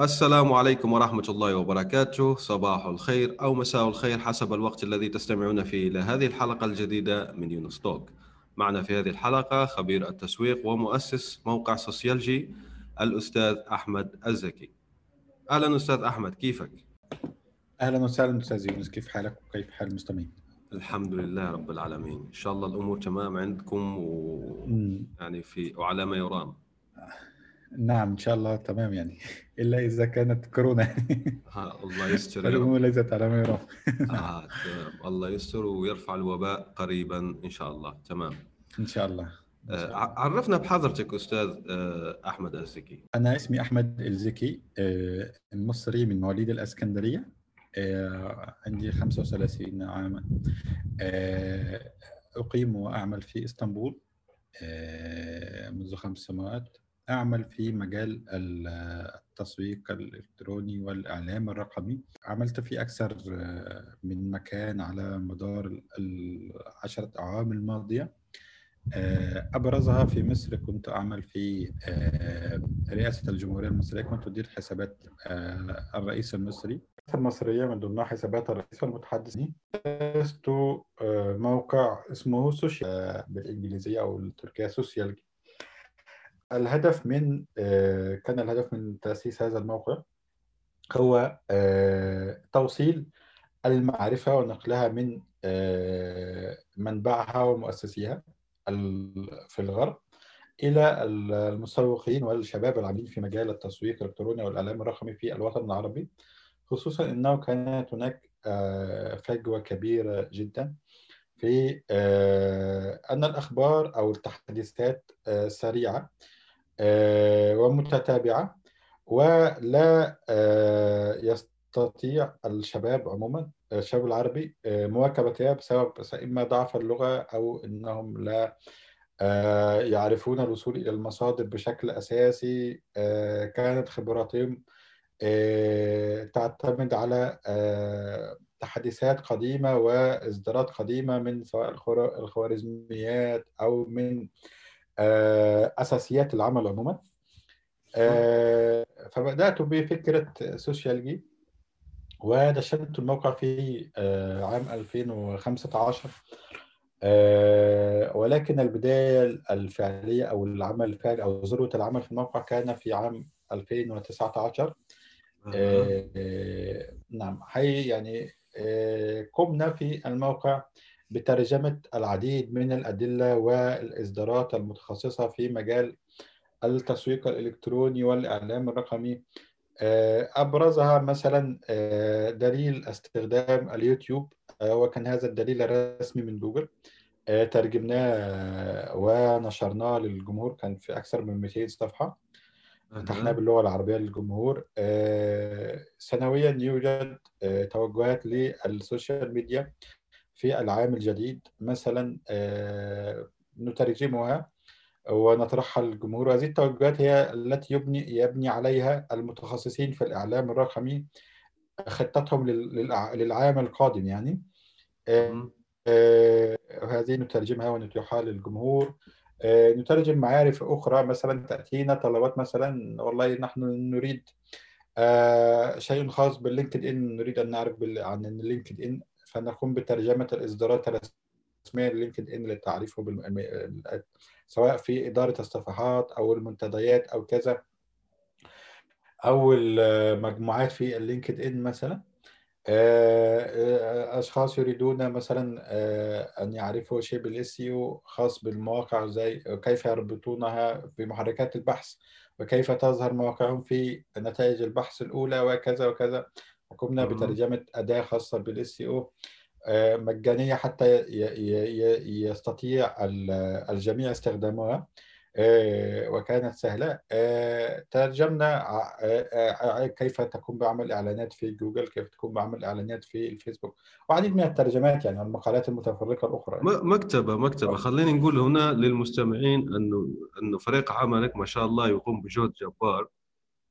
السلام عليكم ورحمة الله وبركاته. صباح الخير أو مساء الخير حسب الوقت الذي تستمعون فيه إلى هذه الحلقة الجديدة من يونس توك. معنا في هذه الحلقة خبير التسويق ومؤسس موقع سوسيالجي الأستاذ أحمد الزكي. أهلا أستاذ أحمد كيفك؟ أهلا وسهلا أستاذ يونس كيف حالك وكيف حال المستمعين؟ الحمد لله رب العالمين. إن شاء الله الأمور تمام عندكم ويعني في وعلى ما يرام. نعم إن شاء الله تمام يعني. إلا إذا كانت كورونا. الله يستر الأمور ليست على ما يرام. آه الله يستر ويرفع الوباء قريبا إن شاء الله. تمام. إن شاء الله. آه عرفنا بحضرتك أستاذ آه أحمد الزكي. أنا اسمي أحمد الزكي مصري من مواليد الإسكندرية. عندي 35 عاما. أقيم وأعمل في إسطنبول منذ خمس سنوات. أعمل في مجال التسويق الإلكتروني والإعلام الرقمي. عملت في أكثر من مكان على مدار العشرة أعوام الماضية. أبرزها في مصر كنت أعمل في رئاسة الجمهورية المصرية. كنت أدير حسابات الرئيس المصري. المصرية من ضمنها حسابات الرئيس والمتحدثين أسست موقع اسمه سوشيال بالإنجليزية أو التركية سوشيال الهدف من كان الهدف من تأسيس هذا الموقع هو توصيل المعرفة ونقلها من منبعها ومؤسسيها في الغرب إلى المسوقين والشباب العاملين في مجال التسويق الإلكتروني والإعلام الرقمي في الوطن العربي. خصوصا أنه كانت هناك فجوة كبيرة جدا في أن الأخبار أو التحديثات سريعة ومتتابعة ولا يستطيع الشباب عموما الشباب العربي مواكبتها بسبب إما ضعف اللغة أو أنهم لا يعرفون الوصول إلى المصادر بشكل أساسي كانت خبراتهم تعتمد على تحديثات قديمة وإصدارات قديمة من سواء الخوارزميات أو من أساسيات العمل عموما. فبدأت بفكرة سوشيالجي ودشنت الموقع في عام 2015 ولكن البداية الفعلية أو العمل الفعلي أو ذروة العمل في الموقع كان في عام 2019 أه. نعم حي يعني قمنا في الموقع بترجمة العديد من الأدلة والإصدارات المتخصصة في مجال التسويق الإلكتروني والإعلام الرقمي. أبرزها مثلا دليل استخدام اليوتيوب. وكان هذا الدليل الرسمي من جوجل. ترجمناه ونشرناه للجمهور. كان في أكثر من 200 صفحة. فتحناه باللغة العربية للجمهور. سنويا يوجد توجهات للسوشيال ميديا. في العام الجديد مثلا نترجمها ونطرحها للجمهور. هذه التوجهات هي التي يبني يبني عليها المتخصصين في الإعلام الرقمي خطتهم للعام القادم يعني. هذه نترجمها ونتيحها للجمهور. نترجم معارف أخرى مثلا تأتينا طلبات مثلا والله نحن نريد شيء خاص باللينكد إن نريد أن نعرف عن اللينكد إن. فنقوم بترجمة الإصدارات الرسمية للينكد إن للتعريف. سواء في إدارة الصفحات أو المنتديات أو كذا أو المجموعات في اللينكد إن مثلا أشخاص يريدون مثلا أن يعرفوا شيء بال SEO خاص بالمواقع زي كيف يربطونها بمحركات البحث وكيف تظهر مواقعهم في نتائج البحث الأولى وكذا وكذا قمنا بترجمة أداة خاصة بال SEO مجانية حتى يستطيع الجميع استخدامها آه، وكانت سهلة. آه، ترجمنا آه، آه، كيف تقوم بعمل إعلانات في جوجل كيف تقوم بعمل إعلانات في الفيسبوك. وعديد من الترجمات يعني المقالات المتفرقة الأخرى. م- مكتبة مكتبة. خليني نقول هنا للمستمعين إنه إنه فريق عملك ما شاء الله يقوم بجهد جبار.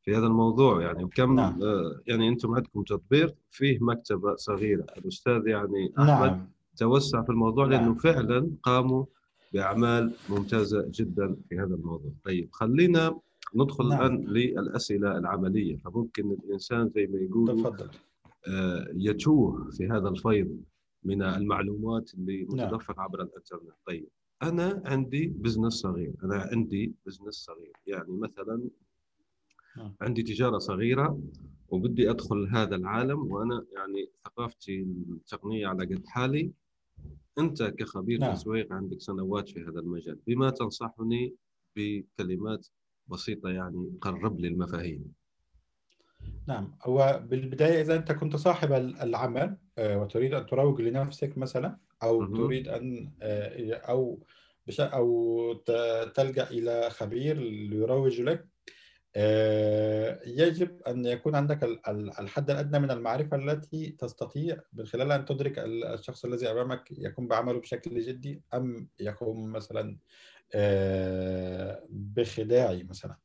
في هذا الموضوع يعني وكم نعم. آه، يعني أنتم عندكم تطبيق فيه مكتبة صغيرة الأستاذ يعني أحمد نعم توسع في الموضوع نعم. لأنه فعلا قاموا بأعمال ممتازة جدا في هذا الموضوع طيب خلينا ندخل نعم. الآن للأسئلة العملية فممكن الإنسان زي ما يقولوا تفضل آه، يتوه في هذا الفيض من المعلومات اللي نعم. متدفقة عبر الإنترنت طيب أنا عندي business صغير أنا عندي business صغير يعني مثلا نعم. عندي تجارة صغيرة وبدي أدخل هذا العالم وأنا يعني ثقافتي التقنية على قد حالي. أنت كخبير نعم. تسويق عندك سنوات في هذا المجال. بما تنصحني بكلمات بسيطة يعني قرب لي المفاهيم. نعم. هو بالبداية إذا أنت كنت صاحب ال- العمل آه، وتريد أن تروج لنفسك مثلا أو مهم. تريد أن آه، أو بش أو ت- تلجأ إلى خبير ليروج لك يجب أن يكون عندك ال- ال- الحد الأدنى من المعرفة التي تستطيع من خلالها أن تدرك ال- الشخص الذي أمامك يقوم بعمله بشكل جدي أم يقوم مثلا آه، بخداعي مثلا.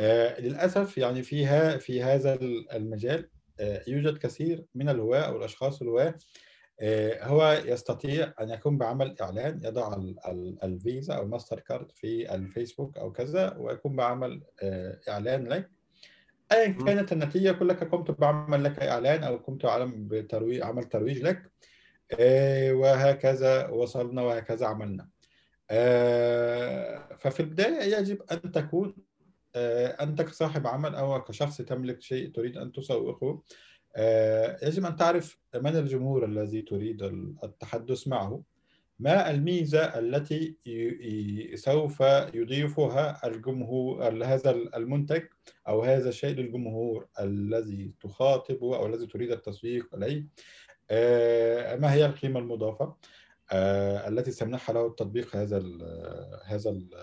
آه، للأسف يعني فيها في هذا المجال آه، يوجد كثير من الهواة أو الأشخاص الهواة آه، هو يستطيع أن يقوم بعمل إعلان يضع ال- ال- الفيزا أو الماستر كارد في الفيسبوك أو كذا ويقوم بعمل آه، إعلان لك مم. كانت النتيجة كلك قمت بعمل لك إعلان أو قمت بترويج عمل ترويج لك آه، وهكذا وصلنا وهكذا عملنا آه، ففي البداية يجب أن تكون آه، أنت كصاحب عمل أو كشخص تملك شيء تريد أن تسوقه آه، يجب أن تعرف من الجمهور الذي تريد التحدث معه؟ ما الميزة التي سوف يضيفها الجمهور هذا المنتج أو هذا الشيء للجمهور الذي تخاطبه أو الذي تريد التسويق إليه؟ آه، ما هي القيمة المضافة؟ آه، التي سيمنحها له التطبيق هذا هذا ال-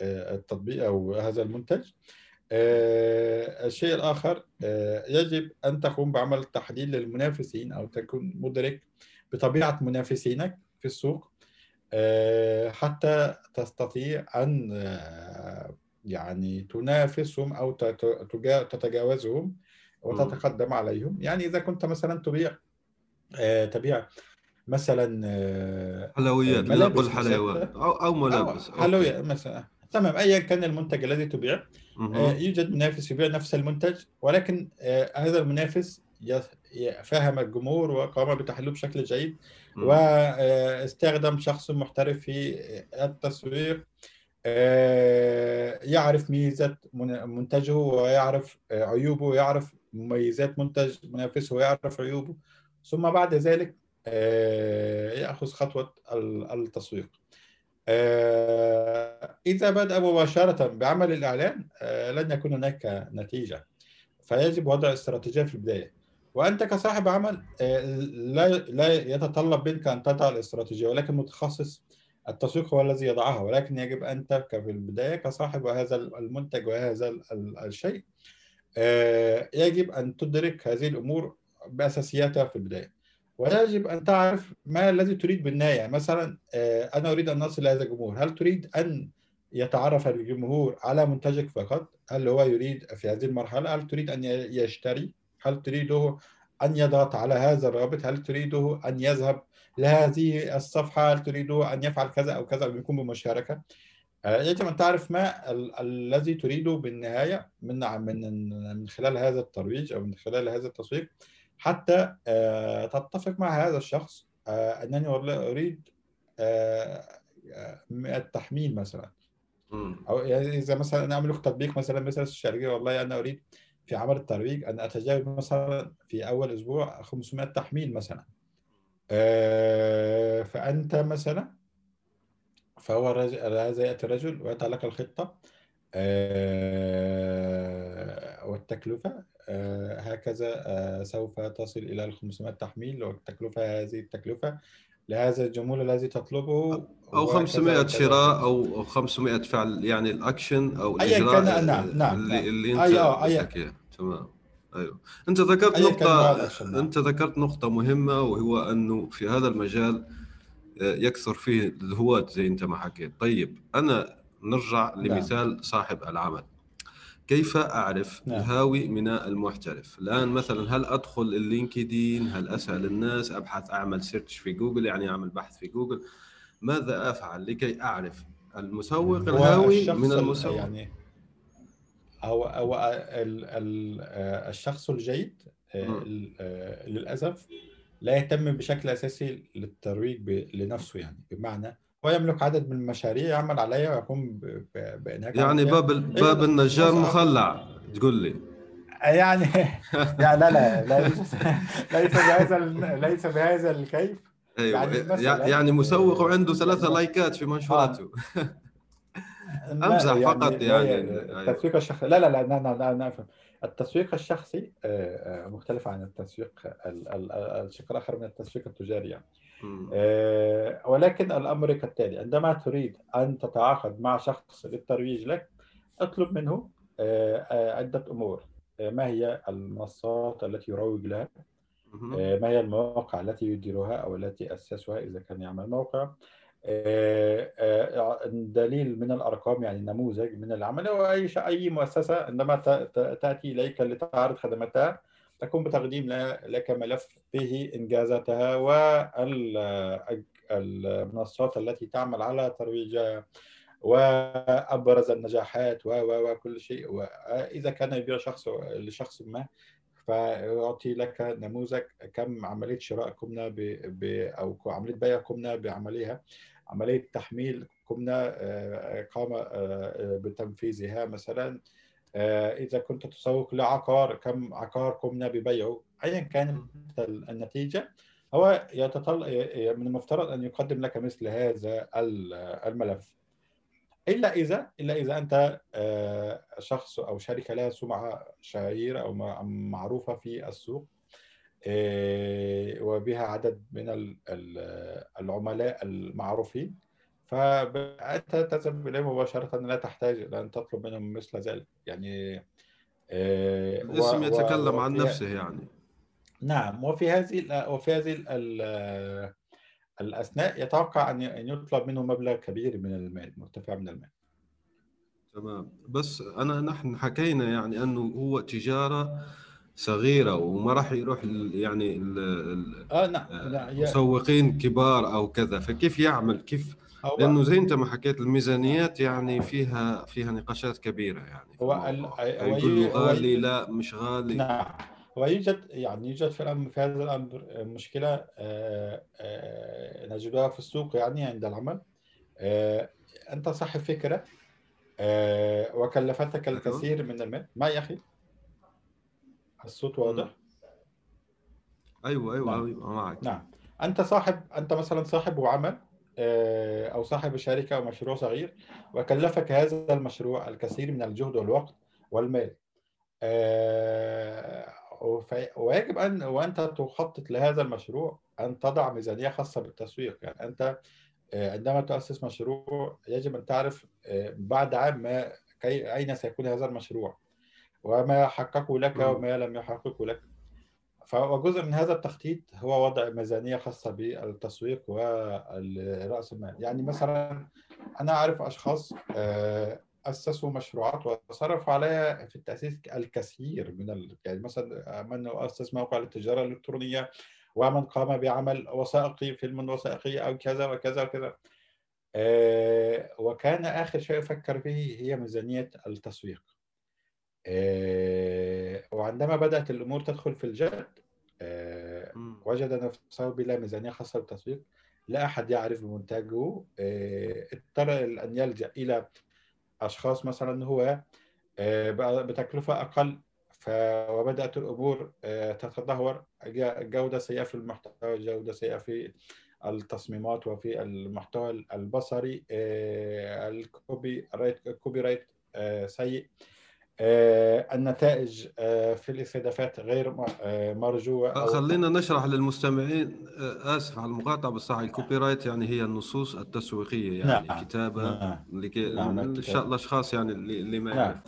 آه، التطبيق أو هذا المنتج؟ آه، الشيء الآخر آه، يجب أن تقوم بعمل تحليل للمنافسين أو تكون مدرك بطبيعة منافسينك في السوق آه، حتى تستطيع أن آه، يعني تنافسهم أو تت- تجا- تتجاوزهم وتتقدم عليهم. يعني إذا كنت مثلا تبيع آه، تبيع مثلا آه، حلويات ملابس لنقل مثلاً. حلويات أو أو ملابس أو حلويات مثلا. تمام ايا كان المنتج الذي تبيع. آه، يوجد منافس يبيع نفس المنتج ولكن آه، هذا المنافس فهم الجمهور وقام بتحليله بشكل جيد. واستخدم شخص محترف في التسويق آه، يعرف ميزة من- منتجه ويعرف عيوبه ويعرف مميزات منتج منافسه ويعرف عيوبه ثم بعد ذلك يأخذ خطوة ال- التسويق إذا بدأ مباشرة بعمل الإعلان آه، لن يكون هناك نتيجة. فيجب وضع استراتيجية في البداية. وأنت كصاحب عمل آه، لا لا يتطلب منك أن تضع الاستراتيجية ولكن متخصص. التسويق هو الذي يضعها ولكن يجب أنت في البداية كصاحب هذا المنتج وهذا ال- ال- الشيء. آه، يجب أن تدرك هذه الأمور بأساسياتها في البداية. ويجب أن تعرف ما الذي تريد بالنهاية. يعني مثلا آه، أنا أريد أن أصل إلى هذا الجمهور هل تريد أن يتعرف الجمهور على منتجك فقط؟ هل هو يريد في هذه المرحلة؟ هل تريد ي- يشتري؟ هل تريده أن يضغط على هذا الرابط؟ هل تريده أن يذهب لهذه الصفحة؟ هل تريده أن يفعل كذا أو كذا أو يكون بمشاركة؟ آه، يجب أن تعرف ما ال- الذي تريده بالنهاية من من من خلال هذا الترويج أو من خلال هذا التسويق حتى آه، تتفق مع هذا الشخص آه، أنني والله أريد آه، آه، التحميل مثلا. أو يعني إذا مثلا أنا أعمل لك تطبيق مثلا مثلا الشركة والله أنا أريد في عمل الترويج أن أتجاوز مثلا في أول أسبوع 500 تحميل مثلا فأنت مثلا فهو هذا يأتي الرجل ويضع لك الخطة والتكلفة آه، هكذا آه، سوف تصل إلى ال 500 تحميل والتكلفة هذه التكلفة لهذا الجمهور الذي تطلبه أو وكذا 500 وكذا شراء. أو أو 500 فعل يعني الأكشن أو الإجراء كان، نعم، نعم، اللي, نعم. اللي أنت أي- آه، أي- بدك اياه تمام أيوه أنت ذكرت نقطة نعم. أنت ذكرت نقطة مهمة وهو أنه في هذا المجال آه، يكثر فيه الهواة زي أنت ما حكيت طيب أنا نرجع نعم. لمثال صاحب العمل كيف أعرف نعم. الهاوي من المحترف؟ الآن مثلا هل أدخل اللينكدين هل أسأل الناس؟ أبحث أعمل search في جوجل يعني أعمل بحث في جوجل؟ ماذا أفعل لكي أعرف المسوق الهاوي من ال- المسوق؟ يعني هو هو ال ال الشخص الجيد آه، آه، للأسف لا يهتم بشكل أساسي للترويج لنفسه يعني. بمعنى هو يملك عدد من المشاريع يعمل عليها ويقوم ب- ب- بانهاج يعني. باب ال- باب أيوة، النجار مخلع تقول لي يعني يعني لا لا ليس ليس بهذا ليس بهذا الكيف أيوه يعني يعني, يعني مسوق آه، وعنده ثلاثة يعني- لايكات في منشوراته ما- أمزح فقط لا، يعني. التسويق الشخصي لا لا لا لا لا, لا, لا. التسويق الشخصي آه، آه، مختلف عن التسويق ال- ال- ال- الشق الآخر من التسويق التجاري يعني. آه، ولكن الأمر كالتالي عندما تريد أن تتعاقد مع شخص للترويج لك اطلب منه آه، آه، عدة أمور. ما هي المنصات التي يروج لها؟ ما هي المواقع التي يديرها أو التي أسسها إذا كان يعمل موقع؟ دليل من الأرقام يعني نموذج من العمل وأي ش- أي مؤسسة عندما ت- ت- تأتي إليك لتعرض خدماتها تقوم بتقديم لك ملف به إنجازاتها والمنصات التي تعمل على ترويجها وأبرز النجاحات و وكل شيء وإذا كان يبيع شخص لشخص ما فيعطي لك نموذج كم عملية شراء قمنا. أو عملية بيع قمنا بعملها عملية تحميل قمنا آه، قام آه، بتنفيذها مثلا آه، إذا كنت تسوق لعقار كم عقار قمنا ببيعه؟ أيا كانت النتيجة. هو يتطلع من المفترض أن يقدم لك مثل هذا ال- الملف. إلا إذا إلا إذا أنت آه، شخص أو شركة لها سمعة شهيرة أو مع- معروفة في السوق آه، وبها عدد من ال- ال- العملاء المعروفين. فأنت تذهب إليهم مباشرة لا تحتاج إلى أن تطلب منهم مثل ذلك. يعني آه، الاسم و- يتكلم عن نفسه يعني. نعم وفي هذه وفي هذه ال- ال- الأثناء يتوقع أن يطلب منه مبلغ كبير من المال مرتفع من المال. تمام. بس أنا نحن حكينا يعني أنه هو تجارة صغيرة وما راح يروح ال- يعني ال- ال- آه نعم مسوقين كبار أو كذا فكيف يعمل؟ كيف لأنه زي أنت ما حكيت الميزانيات يعني فيها فيها نقاشات كبيرة يعني. هو يقول غالي لا مش غالي. نعم. ويوجد يعني يوجد في في هذا الأمر مشكلة آه، آه، نجدها في السوق يعني عند العمل. آه، أنت صاحب فكرة. آه، وكلفتك أيوه. الكثير من المال. ما يا أخي؟ الصوت واضح؟ أيوه أيوه نعم. أيوه معك. نعم. أنت صاحب أنت مثلا صاحب عمل آه، أو صاحب شركة أو مشروع صغير وكلفك هذا المشروع الكثير من الجهد والوقت والمال. آه، ويجب أن وأنت تخطط لهذا المشروع أن تضع ميزانية خاصة بالتسويق. يعني أنت آه، عندما تؤسس مشروع يجب أن تعرف آه، بعد عام ما أين سيكون هذا المشروع وما حققه لك. وما لم يحققه لك. فجزء من هذا التخطيط هو وضع ميزانية خاصة بالتسويق ورأس المال. يعني مثلا أنا أعرف أشخاص آه، أسسوا مشروعات وصرفوا عليها في التأسيس الكثير من ال... يعني مثلا من أسس موقع للتجارة الإلكترونية ومن قام بعمل وثائقي فيلم وثائقي أو كذا وكذا وكذا. آه، وكان آخر شيء يفكر فيه هي ميزانية التسويق. وعندما بدأت الأمور تدخل في الجد آه،. وجد نفسه بلا ميزانية خاصة بالتسويق لا أحد يعرف بمنتجه آه، اضطر أن يلجأ إلى أشخاص مثلا هو آه، بتكلفة أقل. وبدأت الأمور آه، تتدهور جودة سيئة في المحتوى جودة سيئة في التصميمات وفي المحتوى البصري آه، ال copywrite ال copywrite آه، سيء آه، النتائج آه، في الاستهدافات غير آه، مرجوة خلينا نشرح للمستمعين آه، آسف على المقاطعة بس ال copywrite يعني هي النصوص التسويقية يعني نعم، كتابة نعم. لكي نعم، الكتابة. الاشخاص يعني اللي اللي ما نعم. يعرف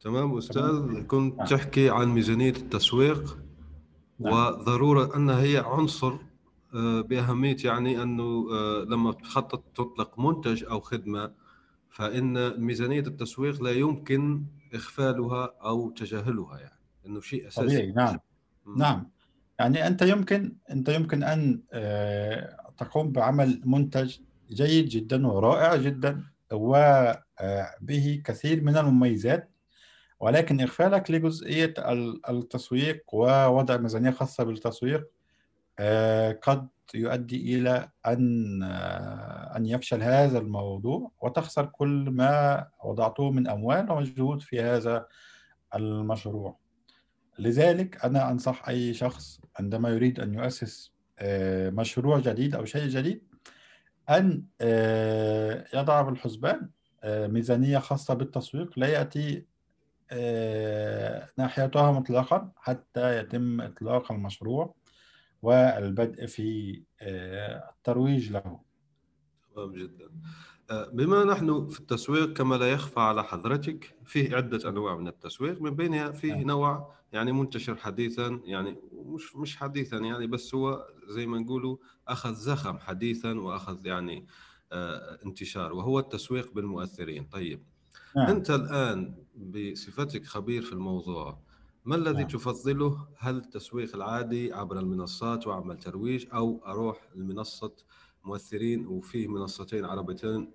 تمام أستاذ كنت نعم. تحكي عن ميزانية التسويق نعم. وضرورة انها هي عنصر آه، بأهمية يعني أنه آه، لما تخطط تطلق منتج أو خدمة فإن ميزانية التسويق لا يمكن إغفالها أو تجاهلها يعني إنه شيء أساسي. طبيعي نعم. مم. نعم. يعني أنت يمكن أنت يمكن أن آه، تقوم بعمل منتج جيد جدا ورائع جدا وبه كثير من المميزات ولكن إغفالك لجزئية ال- التسويق ووضع ميزانية خاصة بالتسويق آه، قد يؤدي إلى أن آه، أن يفشل هذا الموضوع وتخسر كل ما وضعته من أموال ومجهود في هذا المشروع. لذلك أنا أنصح أي شخص عندما يريد أن يؤسس آه، مشروع جديد أو شيء جديد آه، يضع بالحسبان آه، ميزانية خاصة بالتسويق لا يأتي آه، ناحيتها مطلقا حتى يتم إطلاق المشروع. والبدء في آه، الترويج له. تمام جدا. آه، بما نحن في التسويق كما لا يخفى على حضرتك فيه عدة أنواع من التسويق من بينها فيه نعم. نوع يعني منتشر حديثا يعني مش مش حديثا يعني بس هو زي ما نقولوا أخذ زخم حديثا وأخذ يعني آه، انتشار وهو التسويق بالمؤثرين. طيب نعم. أنت الآن بصفتك خبير في الموضوع ما الذي نعم. تفضله هل التسويق العادي عبر المنصات وعمل ترويج أو أروح لمنصة مؤثرين وفي منصتين عربيتين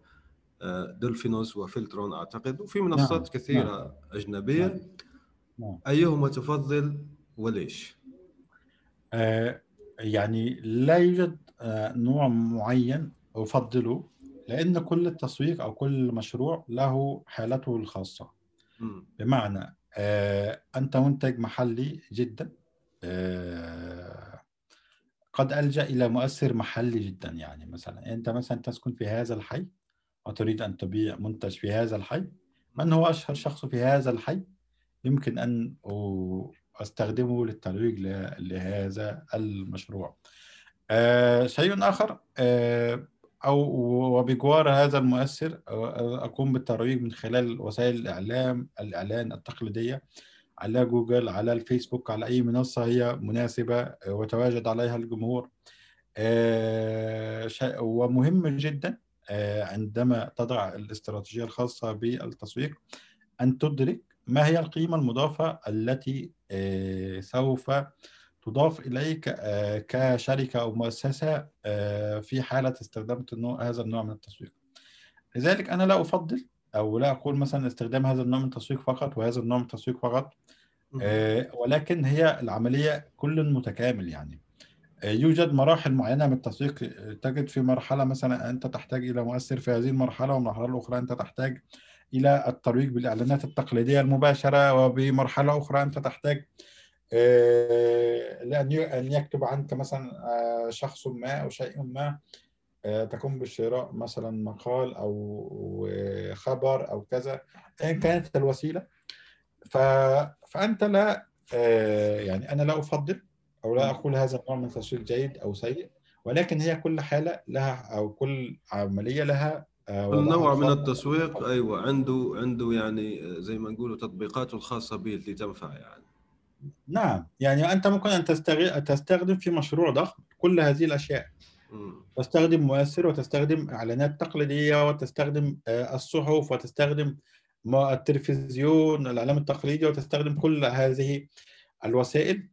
آه، دولفينوس وفلترون أعتقد وفي منصات نعم. كثيرة أجنبية نعم. نعم. أيهما تفضل وليش؟ آه، يعني لا يوجد آه، نوع معين أفضله لأن كل التسويق أو كل مشروع له حالته الخاصة مم. بمعنى أنت منتج محلي جدا. آه، قد ألجأ إلى مؤثر محلي جدا يعني. مثلا أنت مثلا تسكن في هذا الحي وتريد أن تبيع منتج في هذا الحي. من هو أشهر شخص في هذا الحي؟ يمكن أن أستخدمه للترويج لهذا المشروع. آه، شيء آخر آه، أو وبجوار هذا المؤثر أقوم بالترويج من خلال وسائل الإعلام الإعلان التقليدية على جوجل على الفيسبوك على أي منصة هي مناسبة وتواجد عليها الجمهور. ومهم جدا عندما تضع الاستراتيجية الخاصة بالتسويق أن تدرك ما هي القيمة المضافة التي سوف تضاف إليك آه، كشركة أو مؤسسة آه، في حالة استخدام هذا النوع من التسويق لذلك أنا لا أفضل أو لا أقول مثلا استخدام هذا النوع من التسويق فقط وهذا النوع من التسويق فقط. آه، ولكن هي العملية كل متكامل يعني يوجد مراحل معينة من التسويق تجد في مرحلة مثلا أنت تحتاج إلى مؤثر في هذه المرحلة والمرحلة الأخرى أنت تحتاج إلى الترويج بالإعلانات التقليدية المباشرة وبمرحلة أخرى أنت تحتاج أن يكتب عنك مثلا آه، شخص ما أو شيء ما آه، تقوم بشراء مثلا مقال أو آه، خبر أو كذا أيا كانت الوسيلة. فأنت لا آه، يعني أنا لا أفضل أو لا أقول هذا النوع من التسويق جيد أو سيء ولكن هي كل حالة لها أو كل عملية لها آه، كل وضعها نوع من. التسويق أيوة عنده عنده يعني آه، زي ما نقولوا تطبيقاته الخاصة به اللي تنفع يعني نعم. يعني أنت ممكن أن تستغل... تستخدم في مشروع ضخم كل هذه الأشياء. مم. تستخدم مؤثر وتستخدم إعلانات تقليدية وتستخدم آه، الصحف وتستخدم التلفزيون الإعلام التقليدي وتستخدم كل هذه الوسائل.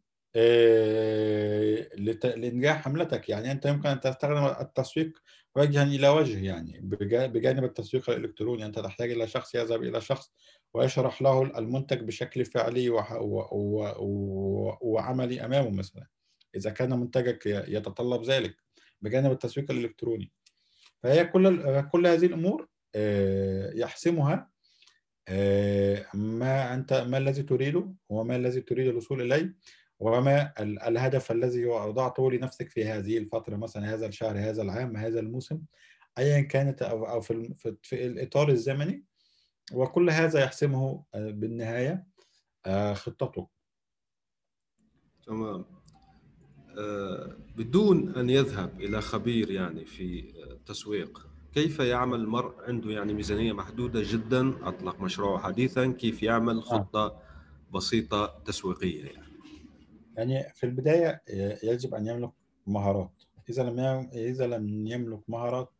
لإنجاح حملتك. يعني أنت يمكن أن تستخدم التسويق وجها إلى وجه يعني بجا- بجانب التسويق الإلكتروني. أنت تحتاج إلى شخص يذهب إلى شخص ويشرح له المنتج بشكل فعلي وعملي أمامه مثلا. إذا كان منتجك يتطلب ذلك بجانب التسويق الإلكتروني. فهي كل كل هذه الأمور آه، يحسمها آه، ما أنت ما الذي تريده وما الذي تريد الوصول إليه. وما ال- الهدف الذي وضعته لنفسك في هذه الفترة مثلا هذا الشهر هذا العام هذا الموسم ايا كانت أو في في الإطار الزمني وكل هذا يحسمه آه، بالنهاية آه، خطته. تمام. آه، بدون أن يذهب إلى خبير يعني في التسويق كيف يعمل المرء عنده يعني ميزانية محدودة جدا؟ أطلق مشروعه حديثا كيف يعمل خطة بسيطة تسويقية يعني؟ يعني في البداية آه، يجب أن يملك مهارات. إذا لم إذا لم يملك مهارات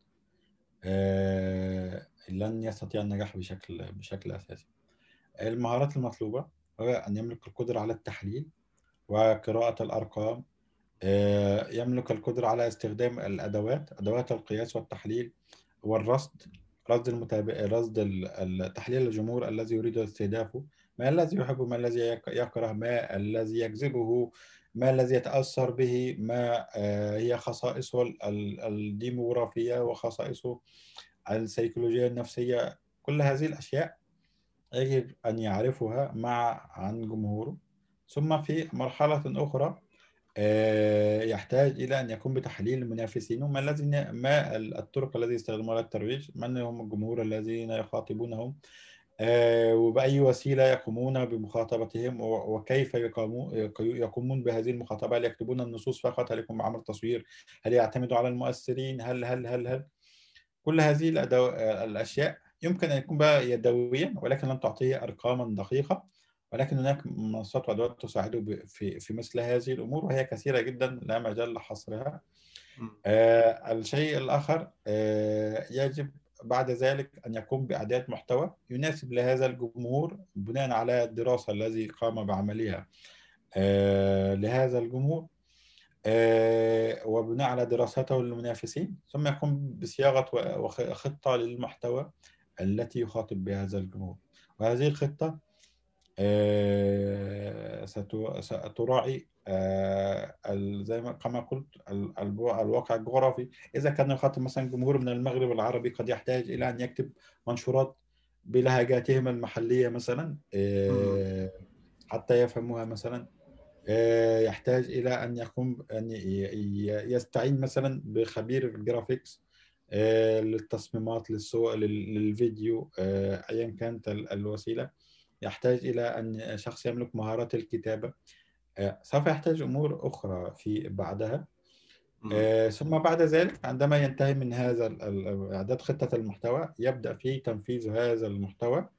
آه، لن يستطيع النجاح بشكل بشكل أساسي. المهارات المطلوبة هو أن يملك القدرة على التحليل وقراءة الأرقام آه، يملك القدرة على استخدام الأدوات أدوات القياس والتحليل والرصد رصد المتابع رصد تحليل الجمهور الذي يريد استهدافه ما الذي يحبه ما الذي يك- يكره ما الذي يجذبه ما الذي يتأثر به ما آه، هي خصائصه ال- ال- الديموغرافية وخصائصه السيكولوجية النفسية كل هذه الأشياء يجب أن يعرفها مع عن جمهوره. ثم في مرحلة أخرى آه، يحتاج إلى أن يقوم بتحليل منافسينه ما الذي ما الطرق التي يستخدمونها للترويج؟ من هم الجمهور الذين يخاطبونهم؟ وبأي وسيلة يقومون بمخاطبتهم وكيف يقومون يقومون بهذه المخاطبة؟ هل يكتبون النصوص فقط؟ هل يكون عمل تصوير؟ هل يعتمدوا على المؤثرين؟ هل هل هل هل؟ كل هذه الأدو... الأشياء يمكن أن يكون بقى يدويا ولكن لن تعطيه أرقاما دقيقة ولكن هناك منصات وأدوات تساعده في في مثل هذه الأمور وهي كثيرة جدا لا مجال لحصرها. آه، الشيء الآخر آه، يجب بعد ذلك أن يقوم بإعداد محتوى يناسب لهذا الجمهور بناء على الدراسة الذي قام بعملها. آه، لهذا الجمهور آه، وبناء على دراسته للمنافسين ثم يقوم بصياغة خطة للمحتوى التي يخاطب بها هذا الجمهور. وهذه الخطة آه، ستراعي زي ما كما قلت الواقع الجغرافي. إذا كان يخاطب مثلا جمهور من المغرب العربي قد يحتاج إلى أن يكتب منشورات بلهجاتهم المحلية مثلا آه، حتى يفهموها مثلا آه، يحتاج إلى أن يقوم ي- يستعين مثلا بخبير الجرافيكس آه، للتصميمات للصور لل- للفيديو آه، أيا كانت ال- الوسيلة. يحتاج إلى أن شخص يملك مهارات الكتابة. آه، سوف يحتاج أمور أخرى في بعدها. آه، ثم بعد ذلك عندما ينتهي من هذا إعداد خطة المحتوى يبدأ في تنفيذ هذا المحتوى.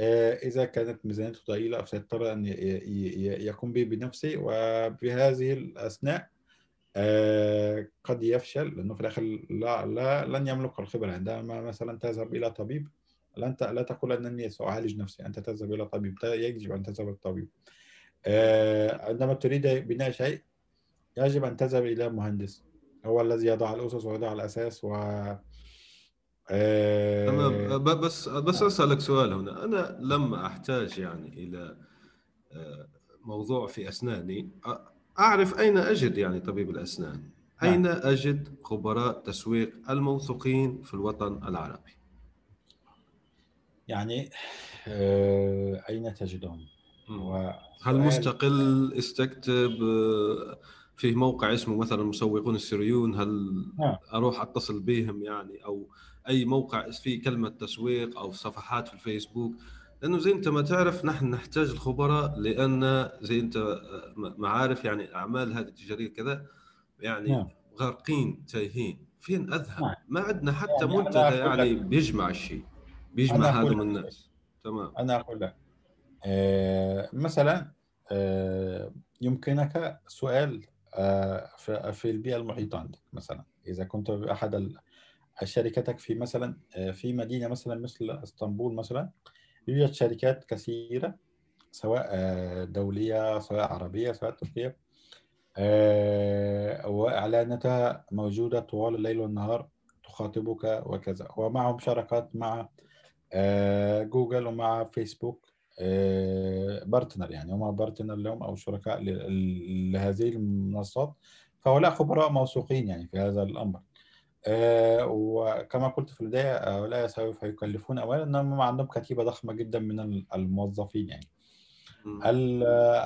آه، إذا كانت ميزانيته ضئيلة سيضطر أن ي- ي- يقوم به بنفسه. وبهذه الأثناء آه، قد يفشل لأنه في الآخر لا, لا لن يملك الخبرة. عندما مثلا تذهب إلى طبيب ت- لا تقول أنني سأعالج نفسي. أنت تذهب إلى طبيب يجب أن تذهب الطبيب عندما تريد بناء شيء يجب أن تذهب إلى مهندس. هو الذي يضع الأسس ويضع الأساس و آه، تمام. بس بس أسألك سؤال هنا. أنا لما أحتاج يعني إلى آه، موضوع في أسناني. أعرف أين أجد يعني طبيب الأسنان؟ أين أجد خبراء تسويق الموثوقين في الوطن العربي؟ يعني آه، أين تجدهم؟ هو هل مستقل استكتب آه، في موقع اسمه مثلا مسوقون السريون هل نعم. أروح أتصل بهم يعني؟ أو أي موقع فيه كلمة تسويق أو صفحات في الفيسبوك؟ لأنه زي أنت ما تعرف نحن نحتاج الخبراء لأن زي أنت آه، معارف يعني أعمال هذه التجارية كذا يعني نعم. غارقين تايهين. فين أذهب؟ نعم. ما عندنا حتى يعني منتدى يعني بيجمع الشيء بيجمع هذا من الناس. تمام. أنا أقول لك مثلا آه، يمكنك سؤال آه، في البيئة المحيطة عندك مثلا. إذا كنت بأحد ال- شركتك في مثلا آه، في مدينة مثلا مثل إسطنبول مثلا يوجد شركات كثيرة سواء آه، دولية سواء عربية سواء تركية آه، وإعلاناتها موجودة طوال الليل والنهار تخاطبك وكذا. ومعهم شراكات مع آه، جوجل ومع فيسبوك. آه، partner يعني هم partner لهم أو شركاء لهذه المنصات. فهؤلاء خبراء موثوقين يعني في هذا الأمر. آه، وكما قلت في البداية هؤلاء سوف يكلفون اموالا انهم عندهم كتيبة ضخمة جدا من الموظفين يعني.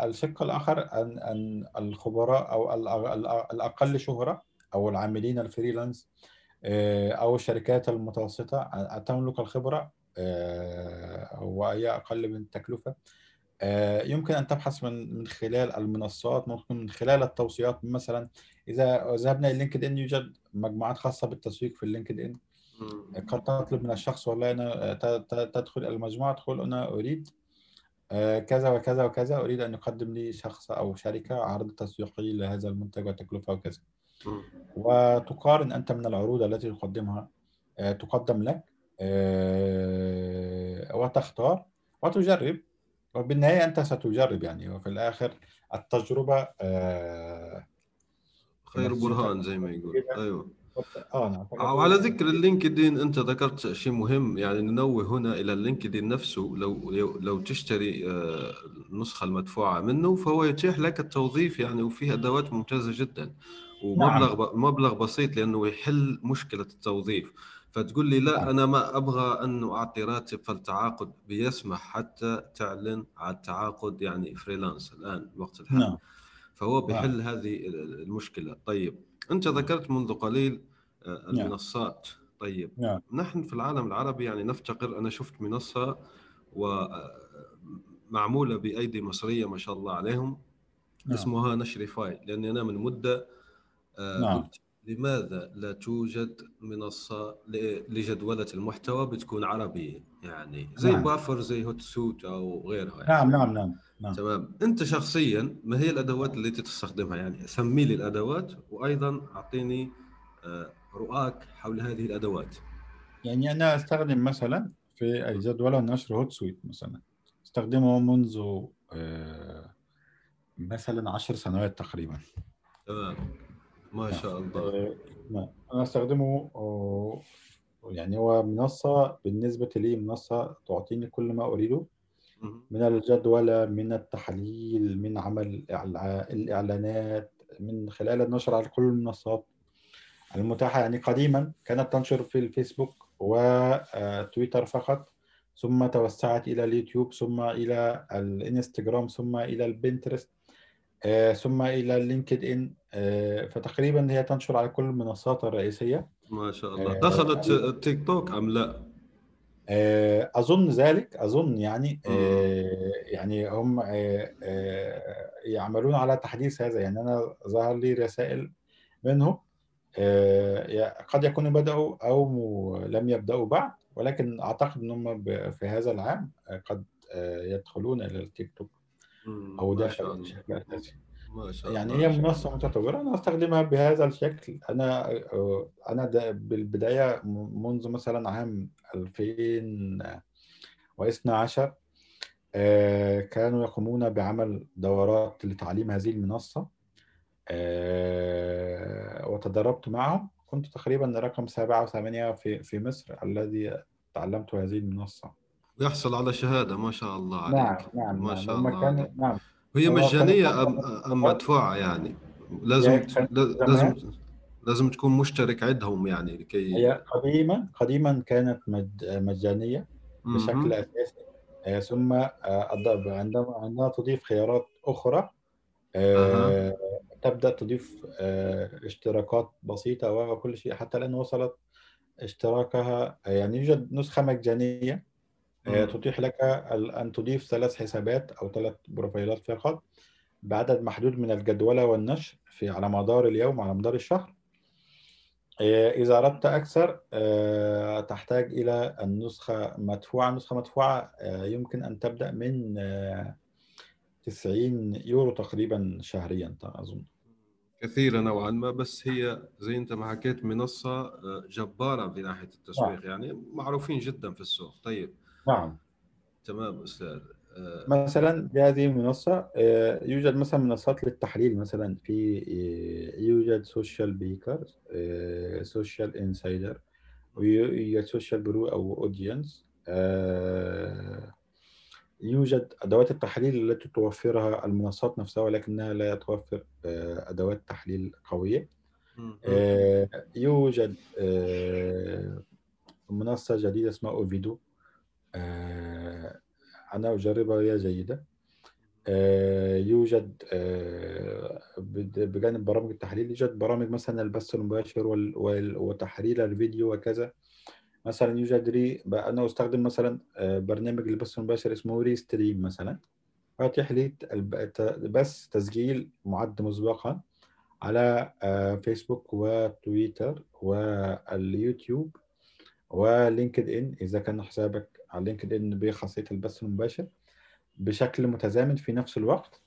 الشق الآخر أن أن الخبراء أو ال- ال- الأقل شهرة أو العاملين الفريلانس آه، أو الشركات المتوسطة تملك الخبرة وهي أقل من التكلفه يمكن أن تبحث من من خلال المنصات ممكن من خلال التوصيات. مثلا إذا ذهبنا إلى لينكد إن يوجد مجموعات خاصة بالتسويق في اللينكد إن قد تطلب من الشخص والله أنا تدخل المجموعة تقول أنا أريد آه، كذا وكذا وكذا أريد أن يقدم لي شخص أو شركة عرض تسويقي لهذا المنتج وتكلفة وكذا. وتقارن أنت من العروض التي تقدمها آه، تقدم لك. آه، وتختار وتجرب. وبالنهاية أنت ستجرب يعني. وفي الآخر التجربة خير برهان زي ما يقول. أيوه. آه نعم. وعلى ذكر اللينكدين أنت ذكرت شيء مهم. يعني ننوه هنا إلى اللينكدين نفسه. لو لو تشتري النسخة آه، المدفوعة منه فهو يتيح لك التوظيف يعني وفيه أدوات ممتازة جدا. ومبلغ نعم. مبلغ بسيط لأنه يحل مشكلة التوظيف. فتقول لي لا نعم. أنا ما أبغى انه أعطي راتب فالتعاقد بيسمح حتى تعلن على التعاقد يعني فريلانس الآن وقت الحال نعم. فهو بيحل نعم. هذه المشكلة طيب أنت ذكرت منذ قليل آه، نعم. المنصات طيب نعم. نحن في العالم العربي يعني نفتقر أنا شفت منصة ومعموله آه، بأيدي مصرية ما شاء الله عليهم نعم. اسمها نشريفاي لأني أنا من مدة آه، نعم. لماذا لا توجد منصة لجدولة المحتوى بتكون عربية؟ يعني زي نعم. بافر زي هوت سوت أو غيرها يعني. نعم نعم نعم نعم. تمام. أنت شخصيا ما هي الأدوات التي تستخدمها؟ يعني سمي لي الأدوات وأيضا أعطيني آه، رؤاك حول هذه الأدوات. يعني أنا أستخدم مثلا في الجدول النشر هوت سويت مثلا. أستخدمه منذ آه، مثلا عشر سنوات تقريبا. تمام. ما. شاء الله. آه، نعم أنا أستخدمه يعني هو منصة بالنسبة لي منصة تعطيني كل ما أريده. من الجدولة من التحليل من عمل الإعلانات من خلال النشر على كل المنصات المتاحة. يعني قديما كانت تنشر في الفيسبوك وتويتر فقط ثم توسعت إلى اليوتيوب ثم إلى الإنستغرام ثم إلى البنترست. آه، ثم إلى اللينكد إن. آه، فتقريبا هي تنشر على كل المنصات الرئيسية. ما شاء الله. آه، دخلت التيك توك أم لا؟ أظن ذلك أظن يعني يعني هم يعملون على تحديث هذا. يعني أنا ظهر لي رسائل منهم قد يكونوا بدأوا أو لم يبدأوا بعد ولكن أعتقد انهم في هذا العام قد يدخلون إلى التيك توك. أو داخل بشكل اساسي ما شاء يعني الله. هي منصة متطورة. أنا أستخدمها بهذا الشكل. أنا أنا بالبداية منذ مثلا عام 2012 آه، كانوا يقومون بعمل دورات لتعليم هذه المنصة آه، وتدربت معهم. كنت تقريبا رقم سبعة وثمانية في في مصر الذي تعلمت هذه المنصة. يحصل على شهادة ما شاء الله عليك. نعم نعم. ما نعم. شاء الله كان نعم. هي مجانية ام أم مدفوعة يعني؟ لازم لازم لازم تكون مشترك عندهم يعني لكي هي قديما قديما كانت مجانية بشكل أساسي. آه، ثم آه، عندما عندما تضيف خيارات أخرى أه. تبدأ تضيف اشتراكات بسيطة وكل شيء. حتى الآن وصلت اشتراكها يعني يوجد نسخة مجانية آه، تتيح لك أن تضيف ثلاث حسابات أو ثلاث بروفايلات فقط بعدد محدود من الجدولة والنشر في على مدار اليوم على مدار الشهر. آه، إذا أردت أكثر آه، تحتاج إلى النسخة مدفوعة. النسخة مدفوعة يمكن أن تبدأ من 90 يورو تقريبا شهريا أظن. كثيرة نوعا ما بس هي زي أنت ما حكيت منصة جبارة في ناحية التسويق نعم. يعني معروفين جدا في السوق. طيب نعم. تمام أستاذ. آه، مثلا بهذه المنصة آه، يوجد مثلا منصات للتحليل مثلا في آه، يوجد Socialbakers Social Insider ويوجد SocialPro أو Audiense يوجد أدوات التحليل التي توفرها المنصات نفسها ولكنها لا توفر أدوات تحليل قوية. يوجد منصة جديدة اسمها اوفيدو أنا أجربها وهي جيدة. آه، يوجد آه، بجانب برامج التحليل يوجد برامج مثلا البث المباشر وتحليل الفيديو وكذا. مثلا يوجد Re أنا أستخدم مثلا آه، برنامج البث المباشر اسمه Restream مثلا. فاتح لي بث تسجيل معد مسبقا على آه، فيسبوك وتويتر واليوتيوب. ولينكد إن إذا كان حسابك على لينكد إن بخاصيه البث المباشر بشكل متزامن في نفس الوقت